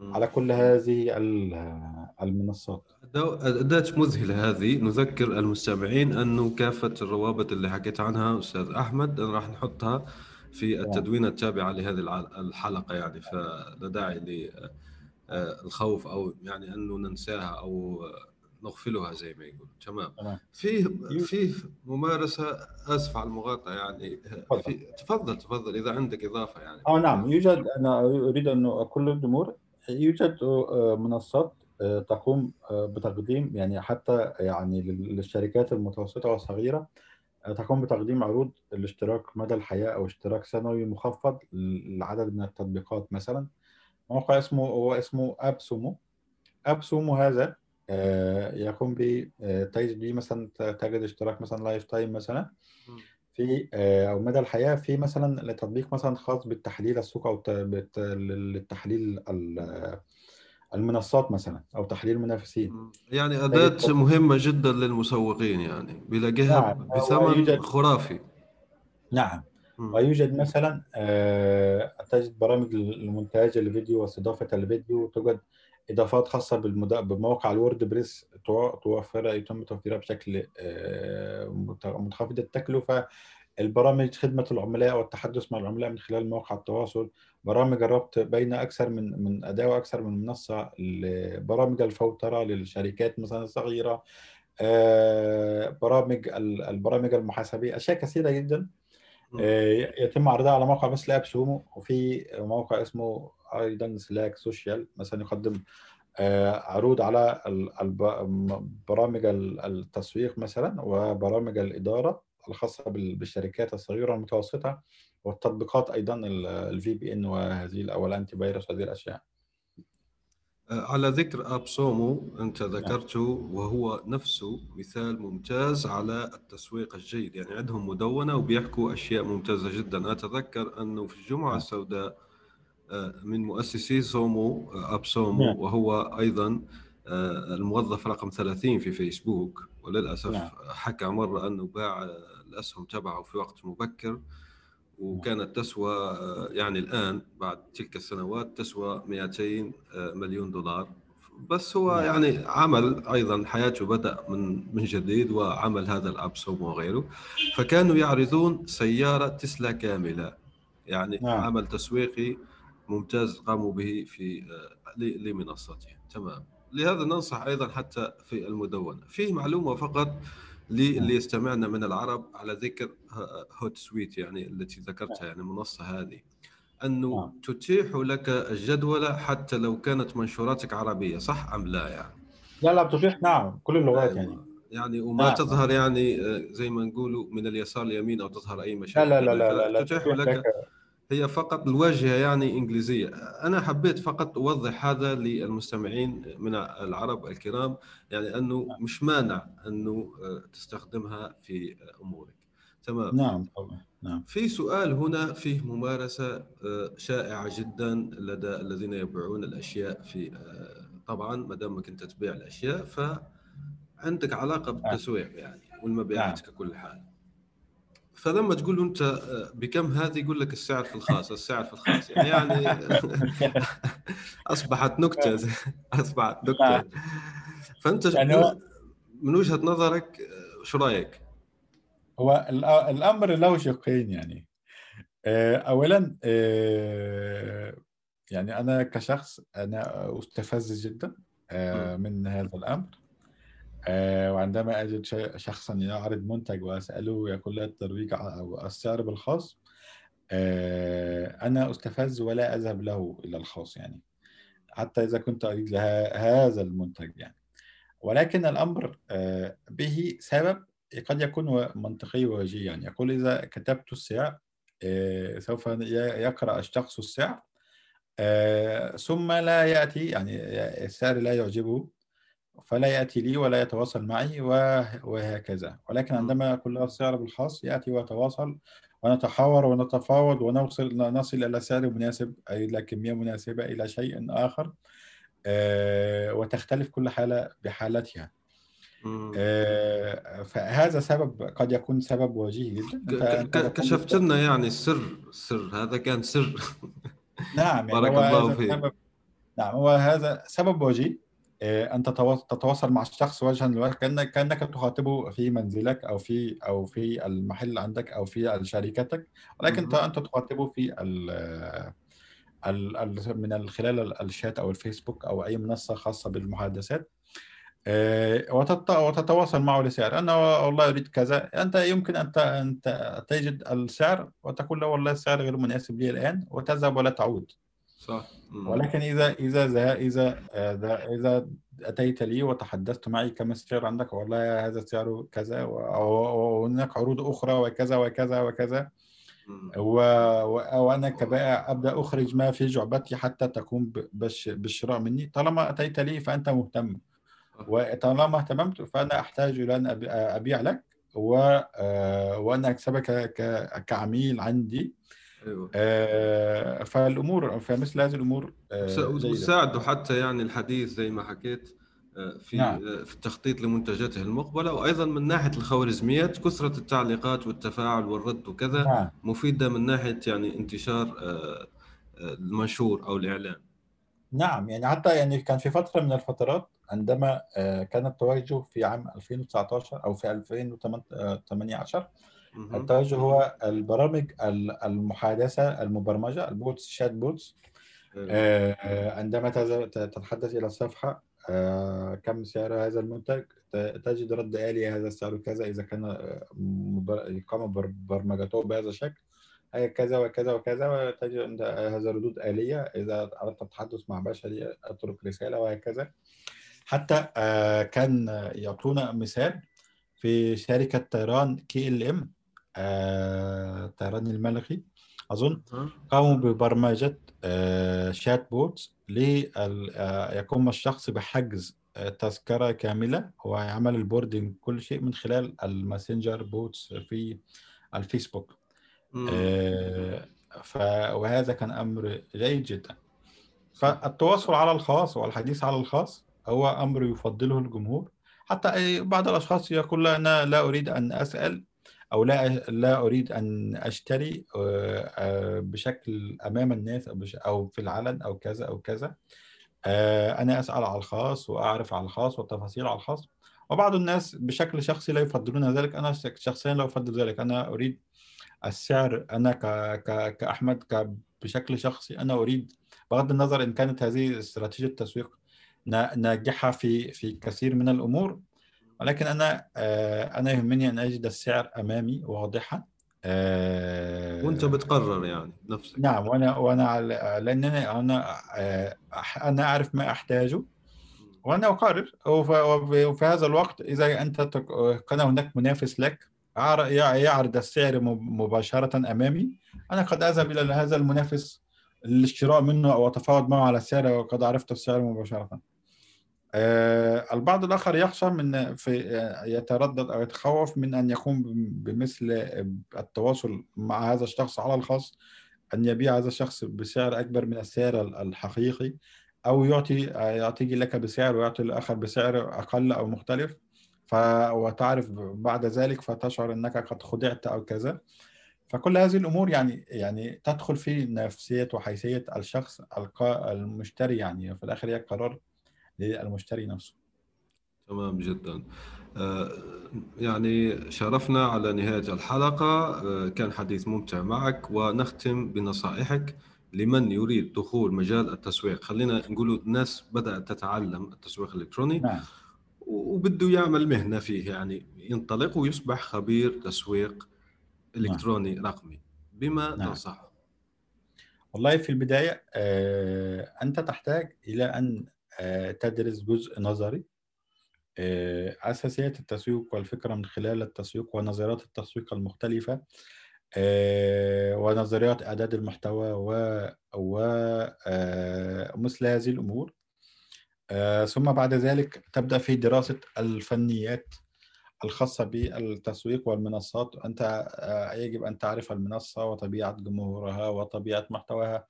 على كل هذه ال- المنصات. أداة مذهلة هذه. نذكر المستمعين أنه كافة الروابط اللي حكيت عنها أستاذ أحمد راح نحطها في التدوينة التابعة لهذه الحلقة يعني. فلا داعي للخوف أو يعني أنه ننساها أو نغفلها زي ما يقول تمام؟ تمام. في في ممارسة آسف على المقاطعة يعني في تفضل تفضل إذا عندك إضافة يعني. آه نعم. يوجد أنا أريد أن أقول للجمهور يوجد آه، منصات آه، تقوم آه، بتقديم يعني حتى يعني لل- للشركات المتوسطة والصغيرة تقوم بتقديم عروض الاشتراك مدى الحياة أو اشتراك سنوي مخفض لعدد من التطبيقات مثلا. موقع اسمه هو اسمه AppSumo AppSumo هذا يقوم ب آه، به مثلا تجد اشتراك مثلا lifetime مثلا. في آه، أو مدى الحياة في مثلا لتطبيق مثلا خاص بالتحليل السوق أو للتحليل ال- المنصات مثلا أو تحليل المنافسين. يعني أداة مهمة جدا للمسوقين يعني بيلاقيها نعم، بثمن خرافي. نعم. مم. ويوجد مثلا آه، تجد برامج المونتاج الفيديو واستضافة الفيديو توجد إضافات خاصة بالمدا- بموقع ال WordPress تو- توفرها يتم توفيرها بشكل آه، مت- منخفض التكلفة. البرامج خدمة العملاء والتحدث مع العملاء من خلال مواقع التواصل. برامج الربط بين أكثر من من أداة وأكثر من منصة برامج الفوترة للشركات مثلا الصغيرة. آه، برامج ال- البرامج المحاسبية أشياء كثيرة جدا. آه، يتم عرضها على موقع مثل AppSumo وفي موقع اسمه أيضا StackSocial مثلا يقدم آه، عروض على برامج ال- التسويق مثلا وبرامج الإدارة الخاصة بال- بالشركات الصغيرة والمتوسطة والتطبيقات أيضا ال VPN وهذه أو ال antivirus وهذه الأشياء. على ذكر AppSumo أنت ذكرته وهو نفسه مثال ممتاز على التسويق الجيد. يعني عندهم مدونة وبيحكوا أشياء ممتازة جدا. أتذكر أنه في الجمعة نعم. السوداء آه، من مؤسسي Sumo آه، AppSumo نعم. وهو أيضا آه، الموظف رقم 30 في فيسبوك وللأسف نعم. حكى مرة انه باع آه، الأسهم تبعه في وقت مبكر وكانت تسوى آه، يعني الآن بعد تلك السنوات تسوى 200 آه، مليون دولار بس هو نعم. يعني عمل أيضا حياته بدأ من من جديد وعمل هذا الأب سوم وغيره فكانوا يعرضون سيارة تسلا كاملة يعني نعم. عمل تسويقي ممتاز قاموا به في آه، لمنصتهم. تمام. لهذا ننصح أيضا حتى في المدونة. فيه معلومة فقط للي يستمعنا من العرب على ذكر هوت سويت يعني التي ذكرتها يعني المنصه هذه. أنه نعم. تتيح لك الجدولة حتى لو كانت منشوراتك عربية صح أم لا يعني؟ لا لا بتتيح نعم. كل اللغات يعني. يعني وما نعم. تظهر يعني آه، زي ما نقولوا من اليسار اليمين أو تظهر أي لا مشاكل لا لا لا لا, لا تتيح تتيح لك لك هي فقط الواجهة يعني إنجليزية. أنا حبيت فقط أوضح هذا للمستمعين من العرب الكرام يعني أنه مش مانع أنه آه، تستخدمها في أمورك. تمام؟ نعم طبعا نعم. في سؤال هنا فيه ممارسة آه، شائعة جدا لدى الذين يبيعون الأشياء في آه، طبعا ما دامك أنت تبيع الأشياء فعندك علاقة بالتسويق يعني والمبيعات ككل حال. فلما تقول له أنت آه، بكم هذه يقول لك السعر في الخاص السعر في الخاص. يعني يعني أصبحت نكتة أصبحت نكتة. نعم. فأنت يعني هو- من وجهة نظرك آه، شو رأيك؟ هو الأمر له شقين يعني. آه، اولا آه، يعني أنا كشخص أنا أستفز جدا آه، من هذا الأمر. آه، وعندما أجد شيء- شخصا يعرض منتج وأسأله يقول لي الترويج أو السعر بالخاص آه، أنا أستفز ولا أذهب له إلى الخاص يعني حتى إذا كنت أريد لها هذا المنتج يعني. ولكن الأمر آه، به سبب قد يكون منطقي ووجيه يعني. يقول إذا كتبت السعر آه، سوف ي- يقرأ الشخص السعر آه، ثم لا يأتي يعني السعر لا يعجبه فلا يأتي لي ولا يتواصل معي وه- وهكذا. ولكن. عندما أقول له السعر بالخاص يأتي ويتواصل ونتحاور ونتفاوض ونوصل نصل إلى سعر مناسب أي إلى كمية مناسبة إلى شيء آخر آه، وتختلف كل حالة بحالتها. آه، فهذا سبب قد يكون سبب وجيه جدا. كشفت لنا يعني السر السر هذا كان سر. نعم يعني بارك الله فيك. نعم هو هذا سبب وجيه آه، تتوا- تتواصل مع الشخص وجها لوجه كأنك كأنك تخاطبه في منزلك أو في أو في المحل عندك أو في شركتك ولكن. أنت تخاطبه في ال من خلال ال- الشات أو الفيسبوك أو أي منصة خاصة بالمحادثات. آه، وتت- وتتواصل معه لسعر. أنا والله أريد كذا. أنت يمكن ت- تجد السعر وتقول له والله السعر غير مناسب لي الآن وتذهب ولا تعود. صح مم. ولكن إذا إذا ذا- إذا آه، ذا- إذا أتيت لي وتحدثت معي كم السعر عندك والله هذا سعره كذا وهناك عروض أخرى وكذا وكذا وكذا مم. و... و... وأنا كبائع أبدأ أخرج ما في جعبتي حتى تقوم. بالشراء مني طالما أتيت لي فأنت مهتم وطالما اهتممت فأنا أحتاج إلى أن أبي- أبيع لك و... آه، وأن أكسبك ك... كعميل عندي أيوه. آه، فالأمور فمثل هذه الأمور آه، وساعدوا حتى يعني الحديث زي ما حكيت آه، في نعم. آه، في التخطيط لمنتجاته المقبلة وأيضا من ناحية الخوارزميات كثرة التعليقات والتفاعل والرد وكذا نعم. مفيدة من ناحية يعني انتشار المنشور أو الإعلان. نعم يعني حتى يعني كان في فترة من الفترات عندما كان التوجه في عام 2019 أو في 2018 التوجه هو البرامج ال- المحادثة المبرمجة ال bots chatbots. آه، آه، عندما تتحدث إلى الصفحة آه، كم سعر هذا المنتج؟ تجد رد آلي هذا السعر كذا إذا كان قام بر- برمجته بهذا الشكل. هي كذا وكذا وكذا وتجد عند هذا ردود آلية. إذا أردت التحدث مع بشري أترك رسالة وهكذا. حتى كان يعطونا مثال في شركة طيران KLM طيران الملكي أظن ها؟ قاموا ببرمجة آه، chatbot ليقوم الشخص بحجز آه، تذكرة كاملة. ويعمل ال boarding كل شيء من خلال ال Messenger bots في الفيسبوك. آه، ف... وهذا كان أمر جيد جدا. فالتواصل على الخاص والحديث على الخاص هو أمر يفضله الجمهور. حتى بعض الأشخاص يقول لا أنا لا أريد أن أسأل. أو لا لا أريد أن أشتري آه، آه، بشكل أمام الناس بش... أو في العلن أو كذا أو كذا. آه، أنا أسأل على الخاص وأعرف على الخاص والتفاصيل على الخاص. وبعض الناس بشكل شخصي لا يفضلون ذلك. أنا شخصيا لا أفضل ذلك. أنا أريد السعر. أنا ك... ك... كأحمد ك... بشكل شخصي أنا أريد بغض النظر إن كانت هذه استراتيجية تسويق نا- ناجحة في في كثير من الأمور ولكن أنا آه، أنا يهمني أن أجد السعر أمامي واضحا. آه، وأنت بتقرر يعني نفسك. نعم وأنا على- لأنني أنا آه، أنا أعرف ما أحتاجه وأنا أقرر. وف- وفي هذا الوقت إذا أنت تك- كان هناك منافس لك عر- يع- يعرض السعر مب- مباشرة أمامي. أنا قد أذهب إلى هذا المنافس للشراء منه أو أتفاوض معه على السعر وقد عرفت السعر مباشرة. آه، البعض الآخر يخشى من في آه، يتردد أو يتخوف من أن يقوم بم- بمثل التواصل مع هذا الشخص على الخاص أن يبيع هذا الشخص بسعر أكبر من السعر ال- الحقيقي أو يعطي آه، يعطيك لك بسعر ويعطي الآخر بسعر أقل أو مختلف. ف وتعرف بعد ذلك فتشعر أنك قد خدعت أو كذا. فكل هذه الأمور يعني يعني تدخل في نفسية وحيثية الشخص المشتري يعني في الآخر هي قرار للمشتري نفسه. تمام جدا. آه، يعني شرفنا على نهاية الحلقة. آه، كان حديث ممتع معك ونختم بنصائحك لمن يريد دخول مجال التسويق. خلينا نقول الناس بدأت تتعلم التسويق الإلكتروني نعم. وبده يعمل مهنة فيه يعني ينطلق ويصبح خبير تسويق إلكتروني رقمي. بما نعم. تنصحه؟ والله في البداية آه، أنت تحتاج إلى أن تدرس جزء نظري. آه، أساسيات التسويق والفكرة من خلال التسويق ونظريات التسويق المختلفة. آه، ونظريات إعداد المحتوى و ومثل هذه الأمور. آه، ثم بعد ذلك تبدأ في دراسة الفنيات الخاصة بالتسويق والمنصات. أنت آه، يجب أن تعرف المنصة وطبيعة جمهورها وطبيعة محتواها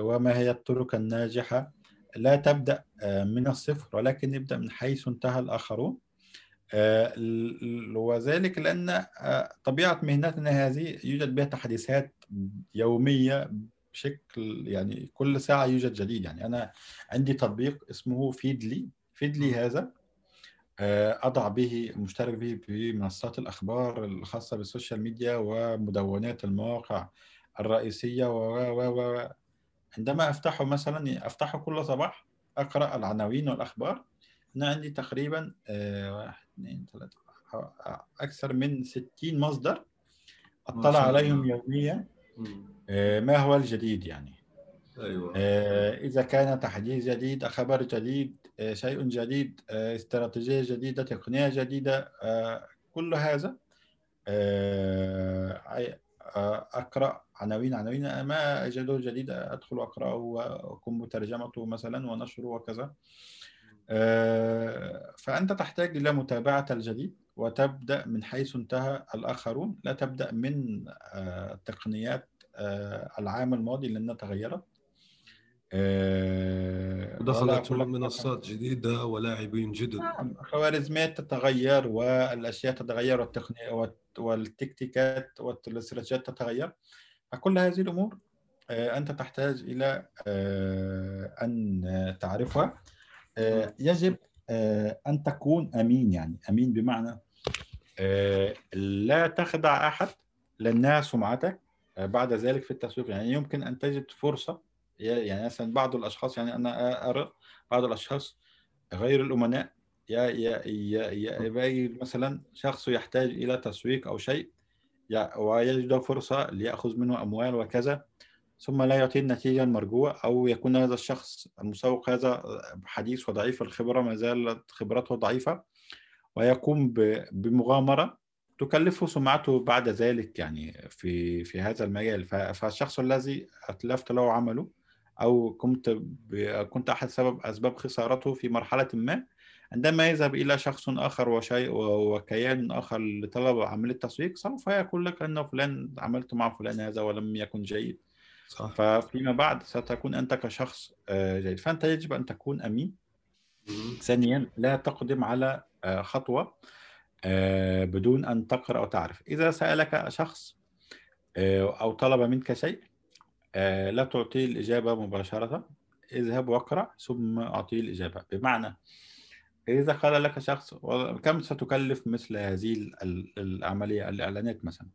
وما هي الطرق الناجحة. لا تبدأ من الصفر ولكن ابدأ من حيث انتهى الآخرون. آه، وذلك لأن آه، طبيعة مهنتنا هذه يوجد بها تحديثات يومية بشكل يعني كل ساعة يوجد جديد. يعني أنا عندي تطبيق اسمه فيدلي. فيدلي هذا آه، أضع به مشترك به بمنصات الأخبار الخاصة بالسوشيال ميديا ومدونات المواقع الرئيسية و و عندما أفتحه مثلا أفتحه كل صباح أقرأ العناوين والأخبار أنا عندي تقريبا واحد اثنين ثلاثة أكثر من 60 مصدر أطلع عليهم يوميا. آه، ما هو الجديد يعني؟ أيوة. آه، إذا كان تحديث جديد خبر جديد آه، شيء جديد استراتيجية جديدة تقنية جديدة كل هذا أقرأ عناوين عناوين ما أجده جديد أدخل أقرأه وأقوم بترجمته مثلا ونشره وكذا. آه، فأنت تحتاج إلى متابعة الجديد وتبدأ من حيث انتهى الآخرون لا تبدأ من التقنيات آه، آه، العام الماضي لأنها تغيرت دخلت منصات جديدة ولاعبين جدد. نعم خوارزميات تتغير والأشياء تتغير والتقنية والتكتيكات والاستراتيجيات تتغير. فكل هذه الأمور أنت تحتاج إلى أن تعرفها. آه، يجب آه، أن تكون أمين يعني. أمين بمعنى آه، لا تخدع أحد لانها سمعتك بعد ذلك في التسويق. يعني يمكن أن تجد فرصة يعني مثلا بعض الأشخاص يعني أنا أرى بعض الأشخاص غير الأمناء يا يا يا مثلا شخص يحتاج إلى تسويق أو شيء ويجد فرصة ليأخذ منه أموال وكذا ثم لا يعطي النتيجة المرجوة أو يكون هذا الشخص المسوق هذا حديث وضعيف الخبرة ما زالت خبرته ضعيفة ويقوم بمغامرة تكلفه سمعته بعد ذلك يعني في في هذا المجال. فالشخص الذي أتلفت له عمله أو كنت كنت أحد سبب أسباب خسارته في مرحلة ما عندما يذهب إلى شخص آخر وشيء وكيان آخر لطلب عملية تسويق سوف يقول لك أن فلان عملت مع فلان هذا ولم يكن جيد. صح. ففيما بعد ستكون أنت كشخص آه، جيد. فأنت يجب أن تكون أمين. ثانيا لا تقدم على آه، خطوة آه، بدون أن تقرأ أو تعرف. إذا سألك شخص أو طلب منك شيء لا تعطيه الإجابة مباشرة. اذهب واقرأ ثم أعطيه الإجابة. بمعنى إذا قال لك شخص كم ستكلف مثل هذه العملية الإعلانات مثلا؟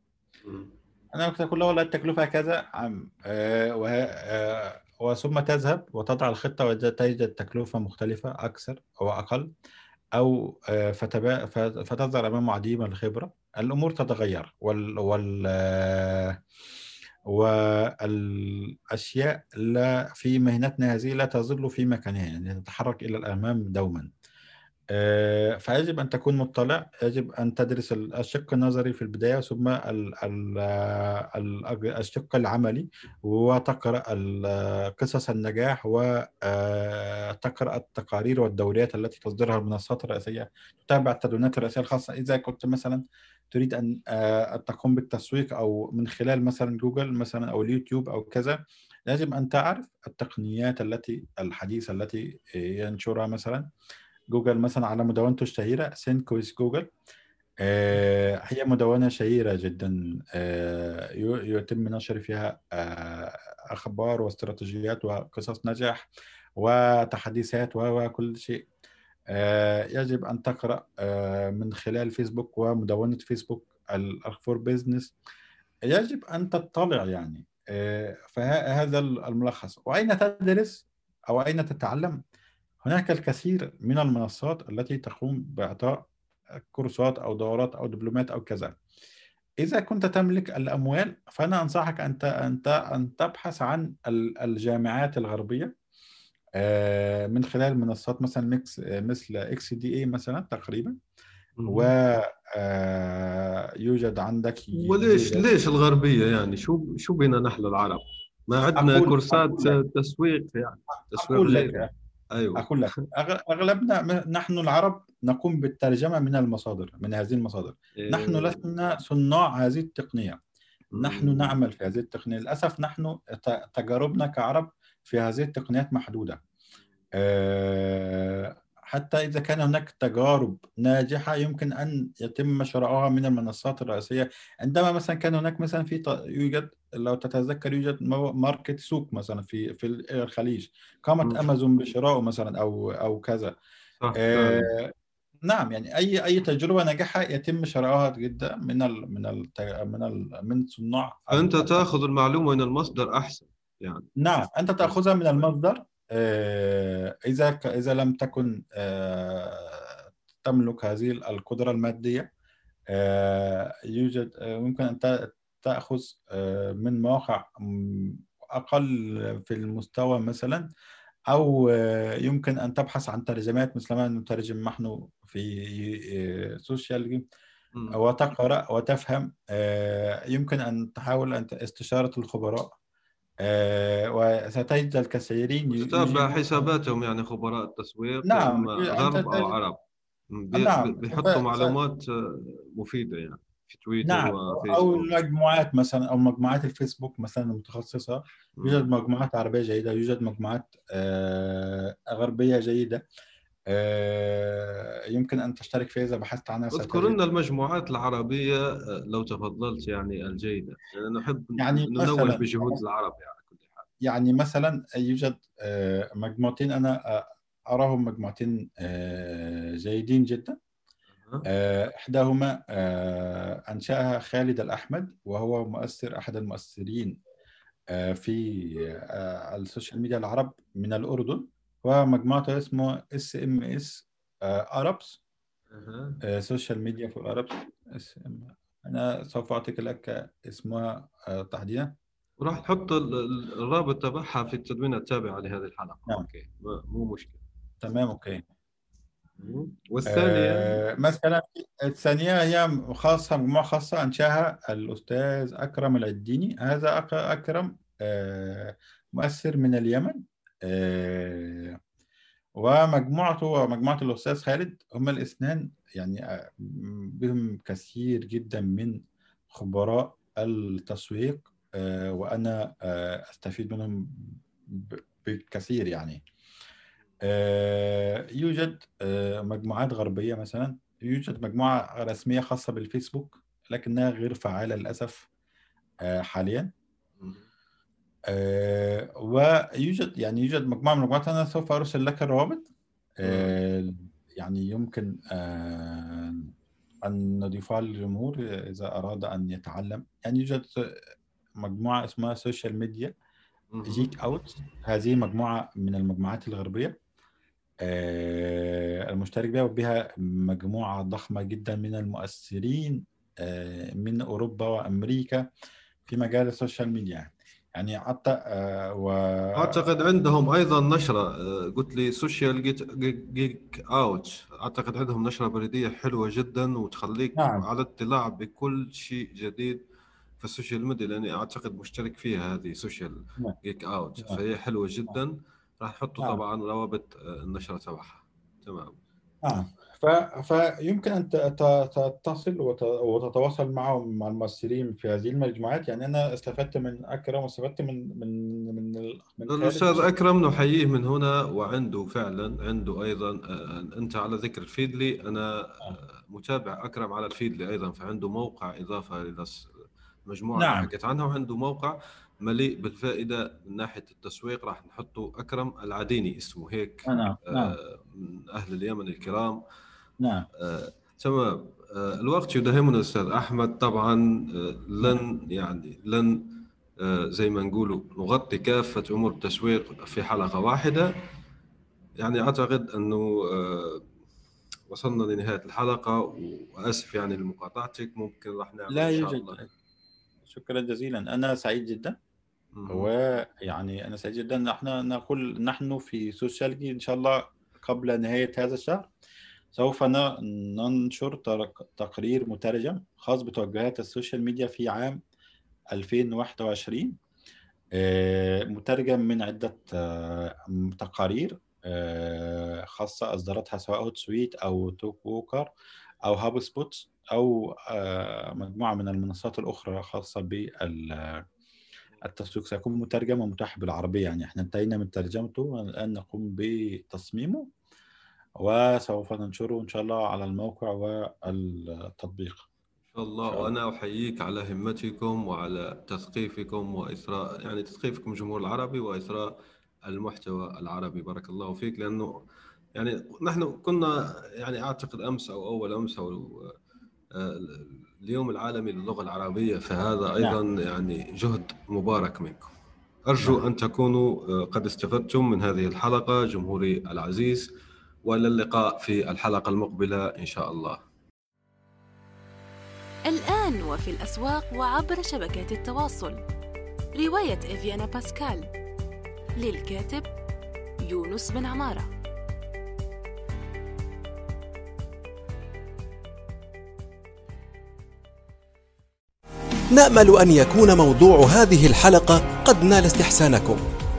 أنا كنت أقول له والله التكلفة كذا عم آه. آه وثم تذهب وتضع الخطة وتجد التكلفة مختلفة أكثر أو أقل أو آه فتبا... فتظهر أمام عديم الخبرة. الأمور تتغير وال, وال... آه والأشياء لا في مهنتنا هذه لا تظل في مكانها يعني تتحرك إلى الأمام دوما. فيجب أن تكون مطلع يجب أن تدرس الشق النظري في البداية ثم الشق العملي وتقرأ قصص النجاح وتقرأ آه، التقارير والدوريات التي تصدرها المنصات الرئيسية تتابع التدوينات الرئيسية الخاصة. إذا كنت مثلا تريد أن آه، تقوم بالتسويق أو من خلال مثلا جوجل مثلا أو اليوتيوب أو كذا يجب أن تعرف التقنيات التي الحديثة التي ينشرها مثلا. جوجل مثلا على مدونته الشهيرة Think with Google. آه، هي مدونة شهيرة جدا. آه، يتم نشر فيها آه، أخبار واستراتيجيات وقصص نجاح وتحديثات وكل شيء. يجب أن تقرأ من خلال فيسبوك ومدونة فيسبوك الأخبار بيزنس. يجب أن تطلع يعني. فهذا الملخص. وأين تدرس؟ أو أين تتعلم؟ هناك الكثير من المنصات التي تقوم بإعطاء كورسات أو دورات أو دبلومات أو كذا. إذا كنت تملك الأموال فأنا أنصحك أن أنت أن تبحث عن الجامعات الغربية آه، من خلال منصات مثلا ميكس مثل إكس دي اي مثلا تقريبا و آه، يوجد عندك وليش ليش الغربية يعني؟ شو شو بينا نحن العرب؟ ما عندنا أقول- كورسات أقول. تسويق يعني تسويق غير لك. أيوه. أقول لك أغلبنا نحن العرب نقوم بالترجمة من المصادر من هذه المصادر. نحن إيه. لسنا صناع هذه التقنية. نحن مم. نعمل في هذه التقنية. للأسف نحن تجاربنا كعرب في هذه التقنيات محدودة. آه، حتى إذا كان هناك تجارب ناجحة يمكن أن يتم شرائها من المنصات الرئيسية. عندما مثلا كان هناك مثلا في يوجد لو تتذكر يوجد ماركت سوق مثلا في في الخليج. قامت مم. أمازون بشرائه مثلا أو أو كذا. صح. آه، نعم يعني أي أي تجربة ناجحة يتم شرائها جدا من ال من ال من ال من صناع فانت تأخذ المعلومة من المصدر أحسن يعني. نعم أنت تأخذها من المصدر. آه، إذا ك- إذا لم تكن آه، تملك هذه القدرة المادية آه، يوجد ممكن أن ت- تأخذ آه، من مواقع م، أقل في المستوى مثلا أو آه، يمكن أن تبحث عن ترجمات مثل ما نترجم نحن في سوشيال مم. وتقرأ وتفهم يمكن أن تحاول أن استشارة الخبراء وستجد الكثيرين تتابع حساباتهم يعني خبراء التسويق نعم، غرب أو عرب نعم. بيحطوا معلومات آه، مفيدة يعني في تويتر نعم أو وفيسبوك المجموعات مثلا أو مجموعات الفيسبوك مثلا المتخصصة. يوجد مجموعات عربية جيدة يوجد مجموعات آه، غربية جيدة آه، يمكن أن تشترك فيها إذا بحثت عنها اذكر لنا المجموعات العربية آه، لو تفضلت يعني الجيدة. يعني نحب يعني ننوه بجهود العرب يعني كل حال. يعني مثلا يوجد آه، مجموعتين أنا آه، أراهم مجموعتين آه، جيدين جدا. آه، آه، أنشأها خالد الأحمد وهو مؤثر أحد المؤثرين آه، في آه، ال social media العرب من الأردن. ومجموعته اسمه SMS أها. Social Media for Arabs أنا سوف أعطيك لك اسمها آه، تحديدا. وراح ال- الرابط تبعها في التدوين التابع لهذه الحلقة. نعم. okay. مو مشكلة. تمام okay. والثانية؟ آه، مثلا الثانية هي خاصة مجموعة خاصة أنشاها الأستاذ أكرم العديني. هذا أكرم آه، مؤثر من اليمن. ومجموعته ومجموعة الأستاذ خالد هما الاثنان يعني آه، بهم كثير جدا من خبراء التسويق آه، وأنا آه، أستفيد منهم بالكثير يعني. آه، يوجد آه، مجموعات غربية مثلا يوجد مجموعة رسمية خاصة بالفيسبوك لكنها غير فعالة للأسف آه، حاليا. آه، ويوجد يعني يوجد مجموعة من المجموعات أنا سوف أرسل لك الروابط. آه، يعني يمكن آه، أن نضيفها للجمهور إذا أراد أن يتعلم. يعني يوجد مجموعة اسمها Social Media Geekout هذه مجموعة من المجموعات الغربية. آه، المشترك بها وبها مجموعة ضخمة جدا من المؤثرين من أوروبا وأمريكا في مجال ال social media. يعني حتى آه، و أعتقد عندهم أيضا نشرة آه، قلت لي Social Geek, out أعتقد عندهم نشرة بريدية حلوة جدا وتخليك نعم. على اطلاع بكل شيء جديد في ال social media لأني أعتقد مشترك فيها هذه Social نعم. Geekout نعم. فهي حلوة جدا راح نحطوا نعم. طبعا روابط آه، النشرة تبعها تمام نعم ف... فيمكن أن تتصل وت... وتتواصل معهم مع الممثلين في هذه المجموعات. يعني أنا استفدت من أكرم واستفدت من من من ال- من خالد الأستاذ أكرم نحييه من هنا وعنده فعلا عنده أيضا آه، أنت على ذكر الفيدلي. أنا آه، متابع أكرم على الفيدلي أيضا فعنده موقع إضافة إلى الس- المجموعة اللي نعم. حكيت عنها وعنده موقع مليء بالفائدة من ناحية التسويق. راح نحطه أكرم العديني اسمه هيك نعم نعم. آه، من أهل اليمن الكرام. نعم. آه، تمام آه، الوقت يداهمنا أستاذ أحمد. طبعا آه، لن يعني لن آه، زي ما نقولوا نغطي كافة أمور التسويق في حلقة واحدة. يعني أعتقد أنه آه، وصلنا لنهاية الحلقة وأسف يعني لمقاطعتك. ممكن راح نعمل لا إن شاء يوجد الله. شكرا جزيلا. أنا سعيد جدا. ويعني أنا سعيد جدا. نحن نقول نحن في سوشيالجي إن شاء الله قبل نهاية هذا الشهر. سوف ننشر تقرير مترجم خاص بتوجهات ال social media في عام 2021 آه، مترجم من عدة آه، تقارير آه، خاصة أصدرتها سواء Hootsuite أو Talkwalker أو HubSpot أو مجموعة من المنصات الأخرى خاصة بالتسويق سيكون مترجم ومتاح بالعربية يعني إحنا انتهينا من ترجمته والآن نقوم بتصميمه. وسوف ننشره إن شاء الله على الموقع والتطبيق. إن شاء الله. وأنا أحييك على همتكم وعلى تثقيفكم وإثراء يعني تثقيفكم الجمهور العربي وإثراء المحتوى العربي. بارك الله فيك. لأنه يعني نحن كنا يعني أعتقد أمس أو أول أمس أو آه، اليوم العالمي للغة العربية فهذا أيضا نعم. يعني جهد مبارك منكم. أرجو نعم. أن تكونوا آه، قد استفدتم من هذه الحلقة جمهوري العزيز. والى اللقاء في الحلقة المقبلة إن شاء الله. الآن وفي الأسواق وعبر شبكات التواصل. رواية إفيانا باسكال. للكاتب يونس بن عمارة. نأمل أن يكون موضوع هذه الحلقة قد نال استحسانكم.